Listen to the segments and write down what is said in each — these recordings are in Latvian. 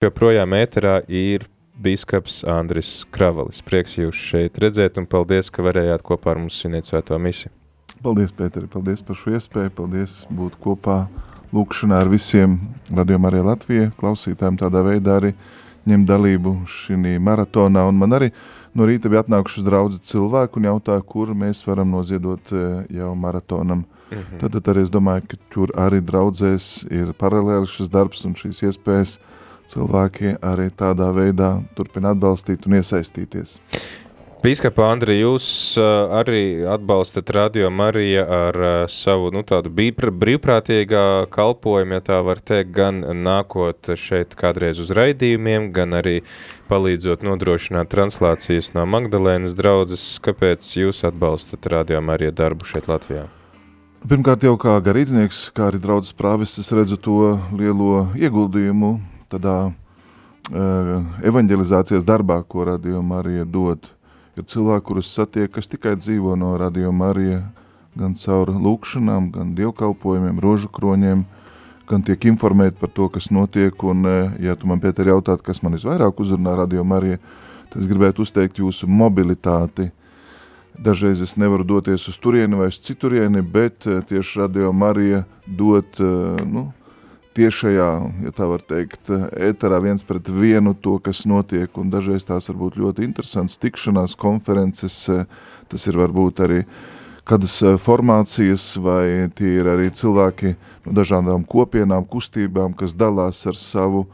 Joprojām ēterā ir bīskaps Andris Kravalis. Prieks jūs šeit redzēt un paldies, ka varējāt kopā ar mums svinēt svēto misiju. Paldies, Pēteri, paldies par šo iespēju, paldies būt kopā lūkšanā ar visiem radījumā arī Latvija klausītājiem tādā veidā arī ņemt dalību šī maratonā. Un man arī no rīta bija atnākušas draudzi cilvēku un jautāja, kur mēs varam noziedot eh, jau maratonam. Mm -hmm. tad, tad arī es domāju, ka tur arī draudzēs ir paralēli šis darbs un šīs iespējas – cilvēki arī tādā veidā turpina atbalstīt un iesaistīties. Pīskapa Andri, jūs uh, arī atbalstat Radio Mariju ar uh, savu nu, tādu brīvprātīgā kalpojumu, ja tā var teikt, gan nākot šeit kādreiz uz raidījumiem, gan arī palīdzot nodrošināt translācijas no Magdalēnas draudzes. Kāpēc jūs atbalstat Radio Mariju darbu šeit Latvijā? Pirmkārt jau kā garīdznieks, kā arī draudzes prāvis, es redzu to lielo ieguldījumu tādā uh, evanģelizācijas darbā, ko Radio Marija dod. Ir cilvēki, kurus satiek, kas tikai dzīvo no Radio Marija, gan caur lūkšanām, gan dievkalpojumiem, rožu kroņiem, gan tiek informēti par to, kas notiek, un, uh, ja tu man, Pēter, jautāt, kas man visvairāk uzrunā Radio Marija, tad es gribētu uzteikt jūsu mobilitāti. Dažreiz es nevaru doties uz turieni vai uz citurieni, bet tieši Radio Marija dot, nu, tiešajā, ja tā var teikt, ēterā viens pret vienu to, kas notiek, un dažreiz tās var būt ļoti interesants tikšanās, konferences, tas ir varbūt arī kādas formācijas, vai tie ir arī cilvēki no dažādām kopienām, kustībām, kas dalās ar savu,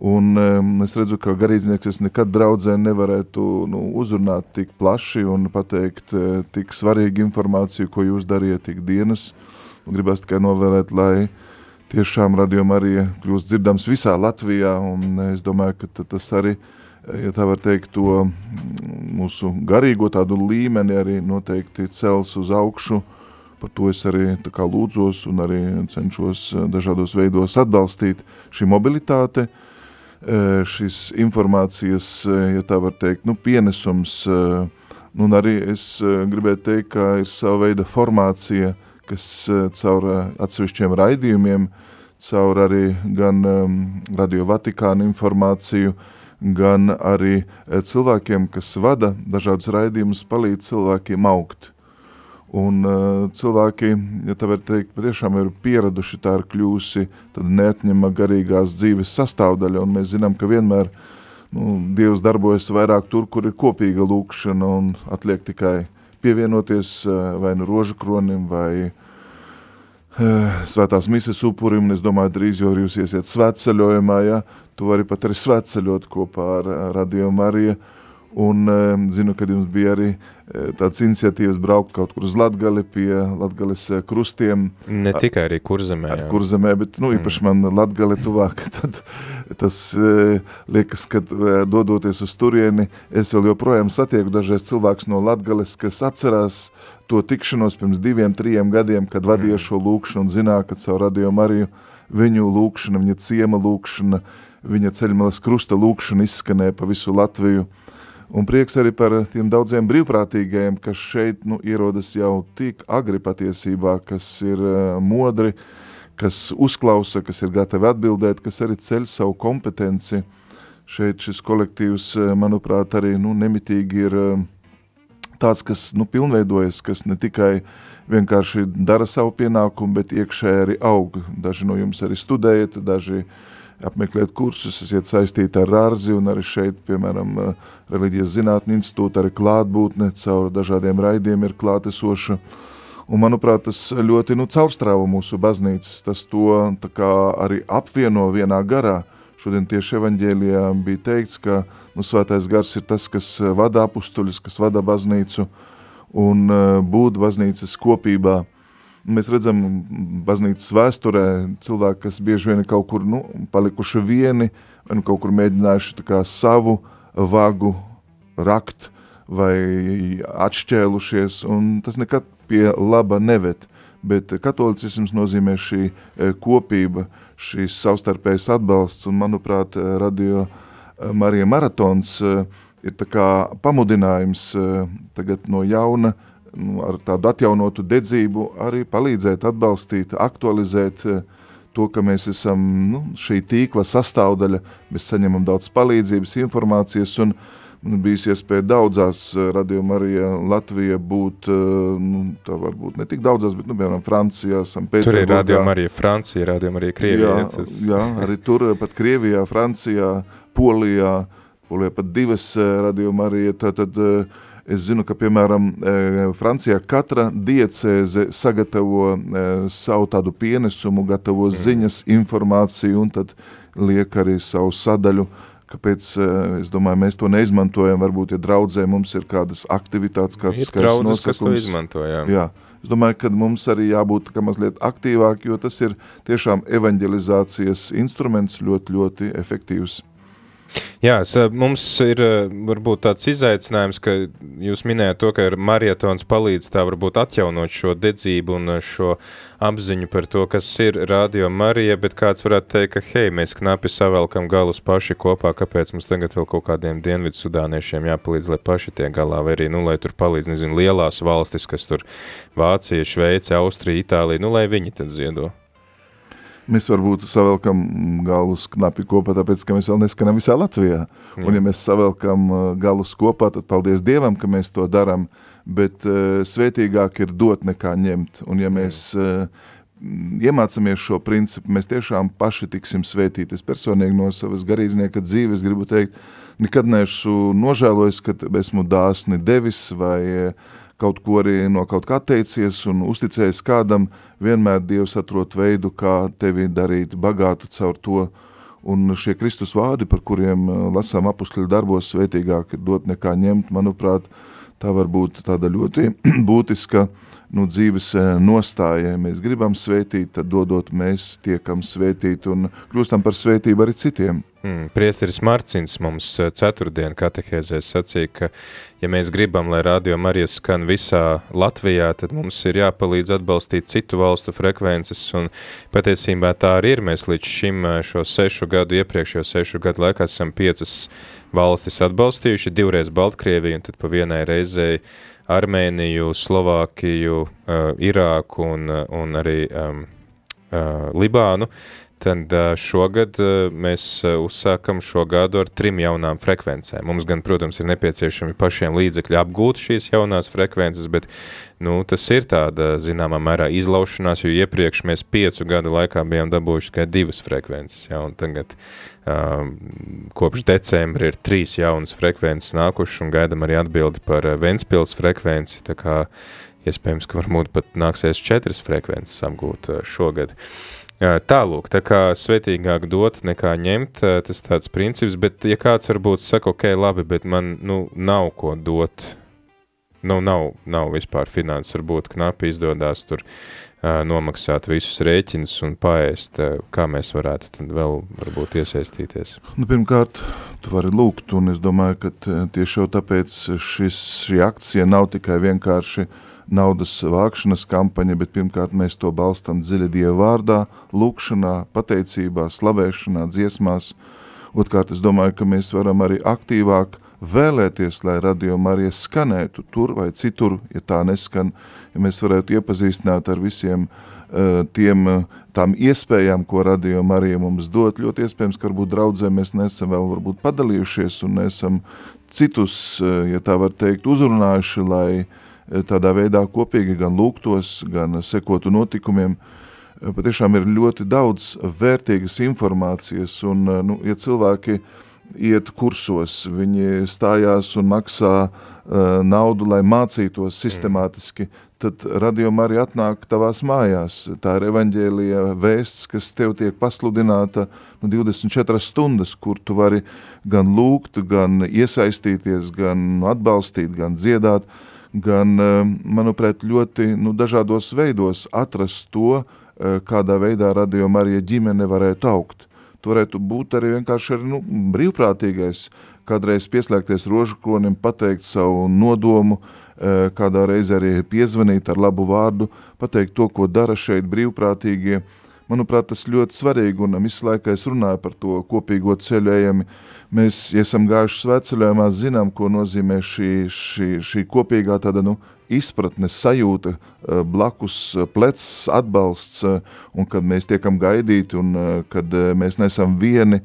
un es redzu, ka garīdznieks es nekad draudzē nevarētu nu, uzrunāt tik plaši un pateikt tik svarīgu informāciju, ko jūs dariet tik dienas, un gribas tikai novēlēt, lai tiešām radījuma arī kļūst dzirdams visā Latvijā, un es domāju, ka tas arī, ja tā var teikt, to mūsu garīgo tādu līmeni arī noteikti cels uz augšu, par to es arī tā kā lūdzos un arī cenšos dažādos veidos atbalstīt šī mobilitāte, šis informācijas, ja tā var teikt, nu, pienesums, nu, un arī es gribētu teikt, ka ir sava veida formācija, kas eh, caur eh, atsevišķiem raidījumiem, caur arī gan um, Radio Vatikāna informāciju, gan arī cilvēkiem, kas vada dažādus raidījumus, palīdz cilvēkiem augt. Un uh, cilvēki, ja tā var teikt, patiešām ir pieraduši, tā ir kļūsi tad neatņema garīgās dzīves sastāvdaļa, un mēs zinām, ka vienmēr nu, Dievs darbojas vairāk tur, kur ir kopīga lūkšana, un atliek tikai pievienoties uh, vai nu rožu kronim, vai Eh, svētās mises upurim, un es domāju, drīz jau jūs iesiet svētceļojumā, ja, tu vari pat arī svētceļot kopā ar Radio Mariju, un eh, zinu, kad jums bija arī eh, tāds iniciatīvas braukt kaut kur uz Latgali pie Latgales krustiem. Ne tikai arī kurzemē. Ar kurzemē, bet, nu, īpaši mm. man Latgali tuvāk, tad tas liekas, kad dodoties uz turieni, es vēl joprojām satieku dažreiz cilvēks no Latgales, kas atcerās to tikšanos pirms diviem, trijiem gadiem, kad vadīja mm. šo lūkšanu un zināja, ka savu radio Mariju viņu lūkšana, viņa ciema lūkšana, viņa ceļmalas krusta lūkšana izskanēja pa visu Latviju. Un prieks arī par tiem daudziem brīvprātīgajiem, kas šeit nu, ierodas jau tik agri patiesībā, kas ir uh, modri, kas uzklausa, kas ir gatavi atbildēt, kas arī ceļ savu kompetenci. Šeit šis kolektīvs, manuprāt, arī nu, nemitīgi ir uh, tāds, kas nu, pilnveidojas, kas ne tikai vienkārši dara savu pienākumu, bet iekšēji arī aug. Daži no jums arī studējat, daži apmeklēt kursus, esiet saistīti ar ārzi un arī šeit, piemēram, reliģijas zinātņu institūta, arī klātbūtne caur dažādiem raidiem ir klātesoša. Un, manuprāt, tas ļoti nu, caurstrāva mūsu baznīcas, tas to arī apvieno vienā garā. Šodien tieši evaņģēlijā bija teikts, ka nu, svētais gars ir tas, kas eh, vada apustuļus, kas vada baznīcu un eh, būt baznīcas kopībā. Mēs redzam baznīcas vēsturē cilvēki, kas bieži vien ir kaut kur nu, palikuši vieni, vai nu kaut kur mēģinājuši kā savu vagu rakt vai atšķēlušies, un tas nekad pie laba neved. Bet katolicisms nozīmē šī eh, kopība, šīs savstarpējas atbalsts, un manuprāt, radio eh, Marija maratons ir tā kā pamudinājums tagad no jauna, nu, ar tādu atjaunotu dedzību arī palīdzēt, atbalstīt, aktualizēt to, ka mēs esam nu, šī tīkla sastāvdaļa, mēs saņemam daudz palīdzības, informācijas un bijis iespēja daudzās radījuma arī Latvija būt, nu, tā varbūt ne tik daudzās, bet, nu, piemēram, Francijā, Sanpēterburgā. Tur ir radījuma arī Francija, radījuma arī Krievijā. Jā, tas... jā, arī tur pat Krievijā, Francijā, Polijā, Polijā pat divas radījuma arī, tad, tad Es zinu, ka, piemēram, Francijā katra diecēze sagatavo savu tādu pienesumu, gatavo mm. ziņas, informāciju un tad liek arī savu sadaļu Kāpēc, es domāju, mēs to neizmantojam, varbūt, ja draudzē mums ir kādas aktivitātes, kāds ir draudzes, kas to izmantojām. Jā, es domāju, ka mums arī jābūt mazliet aktīvāk, jo tas ir tiešām evanģelizācijas instruments ļoti, ļoti efektīvs. Jā, mums ir varbūt tāds izaicinājums, ka jūs minējat to, ka marietons palīdz tā varbūt atjaunot šo dedzību un šo apziņu par to, kas ir Radio Marija, bet kāds varētu teikt, ka hei, mēs knapi savelkam galus paši kopā, kāpēc mums tagad vēl kaut kādiem dienvidu sudāniešiem jāpalīdz, lai paši tiek galā, vai arī, nu, lai tur palīdz, nezinu, lielās valstis, kas tur Vācija, Šveice, Austrija, Itālija, nu, lai viņi tad ziedo. Mēs varbūt savelkam galus knapi kopā, tāpēc, ka mēs vēl neskanam visā Latvijā. Jā. Un ja mēs savelkam uh, galus kopā, tad paldies Dievam, ka mēs to daram, bet uh, svētīgāk ir dot nekā ņemt. Un ja mēs uh, iemācamies šo principu, mēs tiešām paši tiksim svētīti. Es personīgi no savas garīdznieka dzīves gribu teikt, nekad neesmu nožēlojis, ka esmu dāsni devis vai uh, kaut ko arī no kaut kā atteicies un uzticējis kādam, vienmēr Dievs atrot veidu, kā tevi darīt bagātu caur to, un šie Kristus vārdi, par kuriem uh, lasām apustuļu darbos, svētīgāk dot nekā ņemt, manuprāt, tā var būt tāda ļoti būtiska nu, dzīves uh, nostāja. Ja mēs gribam svētīt, tad dodot mēs tiekam svētīt un kļūstam par svētību arī citiem. Mm, priesteris Marcins mums eh, ceturtdien katehēzēs sacīja, ka ja mēs gribam, lai radio Marijas skan visā Latvijā, tad mums ir jāpalīdz atbalstīt citu valstu frekvences, un patiesībā tā arī ir. Mēs līdz šim eh, šo sešu gadu, iepriekšējo sešu gadu laikā esam piecas valstis atbalstījuši, divreiz Baltkrieviju, un tad pa vienai reizei Armēniju, Slovākiju, uh, Irāku un, un arī um, Libānu. Tad šogad mēs uzsākam šo gadu ar trim jaunām frekvencēm. Mums gan, protams, ir nepieciešami pašiem līdzekļi apgūt šīs jaunās frekvences, bet nu, tas ir tāda, zināmā mērā, izlaušanās, jo iepriekš mēs piecu gadu laikā bijām dabūjuši tikai divas frekvences, ja, tagad um, kopš decembra ir trīs jaunas frekvences nākušas, un gaidam arī atbildi par Ventspils frekvenci, tā kā iespējams, ka varbūt pat nāksies četras frekvences apgūt šogad. Uh, Tālūk, tā kā svētīgāk dot nekā ņemt, tas tāds princips, bet ja kāds varbūt saka, ok, labi, bet man, nu, nav ko dot, nu, nav, nav vispār finanses, varbūt knapi izdodās tur uh, nomaksāt visus rēķinus un paēst, uh, kā mēs varētu tad vēl varbūt iesaistīties? Nu, pirmkārt, tu vari lūgt, un es domāju, ka tieši jau tāpēc šis, šī akcija nav tikai vienkārši uh, naudas vākšanas kampaņa, bet pirmkārt mēs to balstam dziļa Dieva vārdā, lūkšanā, pateicībā, slavēšanā, dziesmās. Otkārt, es domāju, ka mēs varam arī aktīvāk vēlēties, lai radio Marija skanētu tur vai citur, ja tā neskan, ja mēs varētu iepazīstināt ar visiem uh, tiem, uh, tām iespējām, ko radio Marija mums dot. Ļoti iespējams, ka varbūt draudzē mēs nesam vēl varbūt padalījušies un nesam citus, uh, ja tā var teikt, uzrunājuši, lai uh, tādā veidā kopīgi gan lūgtos, gan sekotu notikumiem. Patiešām ir ļoti daudz vērtīgas informācijas, un, nu, ja cilvēki iet kursos, viņi stājās un maksā uh, naudu, lai mācītos sistemātiski, tad radījuma arī atnāk tavās mājās. Tā ir evaņģēlija vēsts, kas tev tiek pasludināta nu, 24 stundas, kur tu vari gan lūgt, gan iesaistīties, gan atbalstīt, gan dziedāt. Uh, gan, eh, manuprāt, ļoti nu, dažādos veidos atrast to, eh, kādā veidā radījuma arī ģimene varētu augt. Tu varētu būt arī vienkārši arī, nu, brīvprātīgais, kādreiz pieslēgties rožakronim, pateikt savu nodomu, eh, kādā reizē arī piezvanīt ar labu vārdu, pateikt to, ko dara šeit brīvprātīgie. Manuprāt, tas ļoti svarīgi, un visu laiku es runāju par to kopīgo ceļojumi. Mēs, ja esam gājuši svētceļojumā, zinām, ko nozīmē šī, šī, šī kopīgā tāda, nu, izpratne, sajūta, eh, blakus eh, plecs, atbalsts, eh, un kad mēs tiekam gaidīti, un kad mēs nesam vieni,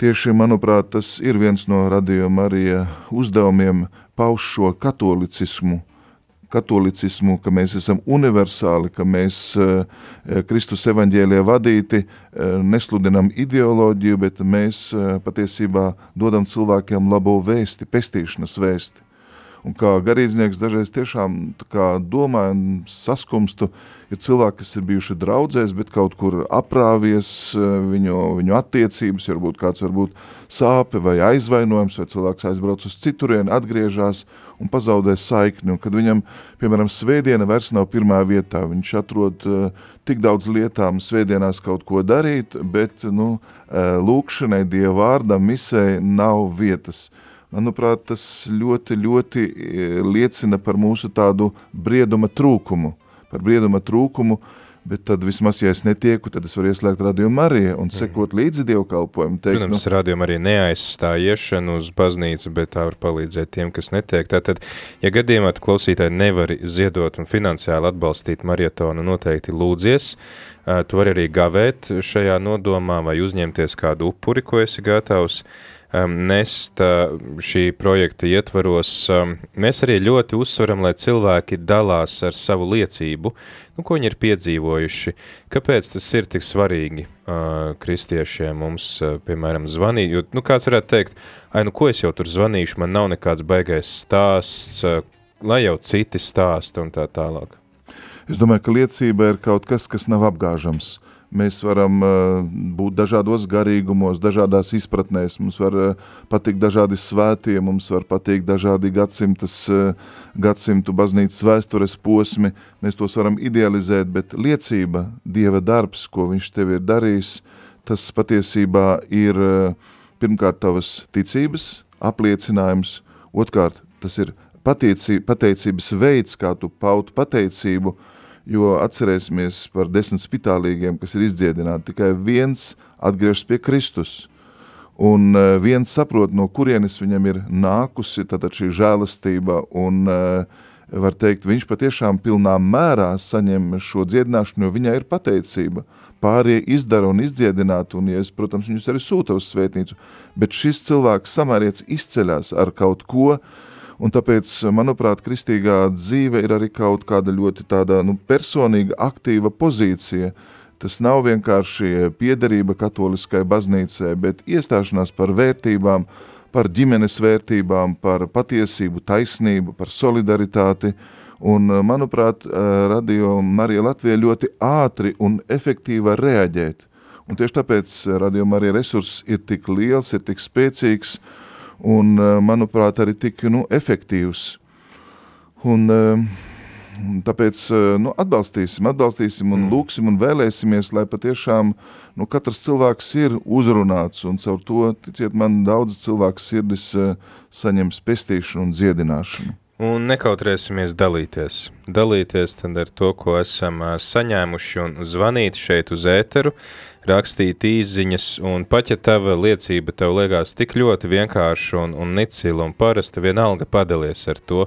tieši, manuprāt, tas ir viens no radījuma arī uzdevumiem pauž šo katolicismu, katolicismu, ka mēs esam universāli, ka mēs Kristus evaņģēlie vadīti nesludinam ideoloģiju, bet mēs patiesībā dodam cilvēkiem labo vēsti, pestīšanas vēsti. Un kā garīdznieks dažreiz tiešām domāju un saskumstu, ir cilvēki, kas ir bijuši draudzēs, bet kaut kur aprāvies eh, viņu, viņu attiecības, varbūt kāds varbūt sāpe vai aizvainojums, vai cilvēks aizbrauc uz citurieni, atgriežas un pazaudē saikni. Un kad viņam, piemēram, svētdiena vairs nav pirmā vietā, viņš atrod uh, tik daudz lietām svētdienās kaut ko darīt, bet nu, uh, lūkšanai, Dieva vārdam, misē nav vietas. Manuprāt, tas ļoti, ļoti e, liecina par mūsu tādu brieduma trūkumu, par brieduma trūkumu, bet tad vismaz, ja es netieku, tad es varu ieslēgt radiomu Mariju un sekot līdzi dievkalpojumu. Teikt, Protams, nu, radiomu arī neaizstāja iešanu uz baznīcu, bet tā var palīdzēt tiem, kas netiek. Tātad, ja gadījumā tu klausītāji nevari ziedot un finansiāli atbalstīt marietonu, noteikti lūdzies, tu vari arī gavēt šajā nodomā vai uzņemties kādu upuri, ko esi gatavs, nest uh, šī projekta ietvaros, um, mēs arī ļoti uzsveram, lai cilvēki dalās ar savu liecību, nu, ko viņi ir piedzīvojuši. Kāpēc tas ir tik svarīgi uh, kristiešiem mums, uh, piemēram, zvanīt? Jo, nu, kāds varētu teikt, ai, nu, ko es jau tur zvanīšu, man nav nekāds baigais stāsts, lai jau citi stāsta un tā tālāk. Es domāju, ka liecība ir kaut kas, kas nav apgāžams. Uh, Mēs varam uh, būt dažādos garīgumos, dažādās izpratnēs, mums var uh, patikt dažādi svētie, mums var patikt dažādi gadsimtas, uh, gadsimtu baznīcas vēstures posmi, mēs tos varam idealizēt, bet liecība, Dieva darbs, ko viņš tev ir darījis, tas patiesībā ir pirmkārt tavas ticības apliecinājums, otrkārt tas ir pateicības veids, kā tu pautu pateicību, uh, jo atcerēsimies par desmit spitālīgiem, kas ir izdziedināti, tikai viens atgriežas pie Kristus. Un uh, viens saprot, no kurienes viņam ir nākusi tātad šī žēlastība, un uh, var teikt, viņš patiešām pilnā mērā saņem šo dziedināšanu, jo viņai ir pateicība. Pārējie izdara un izdziedināt, un, ja es, protams, viņus arī sūta uz svētnīcu, bet šis cilvēks samērietis izceļās ar kaut ko, uh, Un tāpēc, manuprāt, kristīgā dzīve ir arī kaut kāda ļoti tāda nu, personīga, aktīva pozīcija. Tas nav vienkārši piederība katoliskai baznīcai, bet iestāšanās par vērtībām, par ģimenes vērtībām, par patiesību, taisnību, par solidaritāti. Un, manuprāt, Radio Marija Latvija ļoti ātri un efektīvi reaģēt. Un tieši tāpēc Radio Marija resurss ir tik liels, ir tik spēcīgs, uh, un, eh, manuprāt, arī tik nu, efektīvs. Un, eh, tāpēc eh, nu, atbalstīsim, atbalstīsim un mm. lūksim un vēlēsimies, lai patiešām nu, katrs cilvēks ir uzrunāts, un caur to, ticiet man, daudz cilvēku sirdis saņems pestīšanu un dziedināšanu. Un nekautrēsimies dalīties. Dalīties ar to, ko esam saņēmuši un zvanīt šeit uz ēteru, rakstīt īziņas, un pat ja tava liecība tev liekas tik ļoti vienkārša un, un nicila un parasta, vienalga padalies ar to,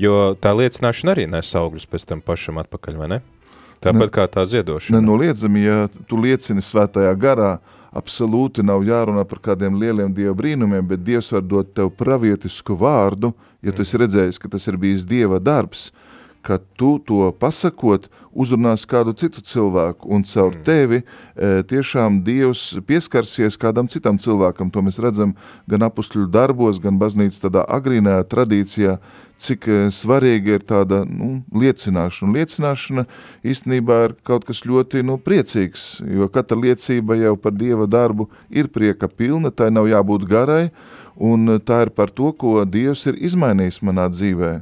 jo tā liecināšana arī nes augļus pēc tam pašam atpakaļ, vai ne? Tāpat ne, kā tā ziedošana. Nenoliedzami, ja tu liecini svētajā garā, absolūti nav jārunā par kādiem lieliem Dieva brīnumiem, bet Dievs var dot tev pravietisku vārdu, ja tu esi redzējis, ka tas ir bijis Dieva darbs, ka tu to pasakot, uzrunās kādu citu cilvēku, un caur mm. tevi e, tiešām Dievs pieskarsies kādam citam cilvēkam. To mēs redzam gan apustuļu darbos, gan baznīcas tādā agrīnajā tradīcijā, cik e, svarīga ir tāda nu, liecināšana. Liecināšana īstenībā ir kaut kas ļoti nu, priecīgs, jo katra liecība jau par Dieva darbu ir prieka pilna, tai nav jābūt garai, un tā ir par to, ko Dievs ir izmainījis manā dzīvē.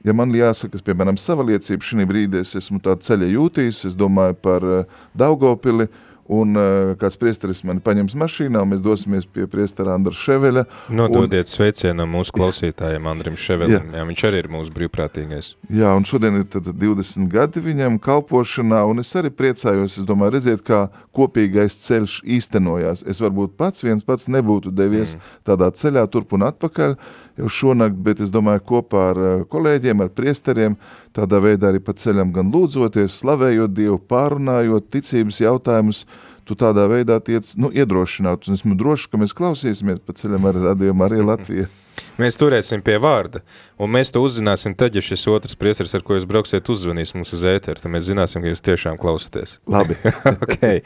Ja man jāsaka, piemēram, sava liecība šī brīdī, es esmu tā ceļa jūtījis, es domāju par uh, Daugavpili, un uh, kāds priesteris mani paņems mašīnā, un mēs dosimies pie priestera Andra Ševeļa. Nododiet un... sveicienu mūsu klausītājiem Andrim Ševeļam, jā. jā, viņš arī ir mūsu brīvprātīgais. Jā, un šodien ir tad 20 gadi viņam kalpošanā, un es arī priecājos, es domāju, redziet, kā kopīgais ceļš īstenojās. Es varbūt pats viens pats nebūtu devies mm. tādā ceļā turp un atpakaļ, jau šonakt, bet es domāju, kopā ar eh, kolēģiem, ar priesteriem, tādā veidā arī pa ceļam gan lūdzoties, slavējot Dievu, pārunājot ticības jautājumus, tu tādā veidā tiec, nu, iedrošināt, un esmu droši, ka mēs klausīsimies pa ceļam ar radījumu arī Latviju. Mēs turēsim pie vārda, un mēs to uzzināsim tad, ja šis otrs priesteris, ar ko jūs brauksiet, uzzvanīs mums uz ēteru, tad mēs zināsim, ka jūs tiešām klausaties. Labi. okay.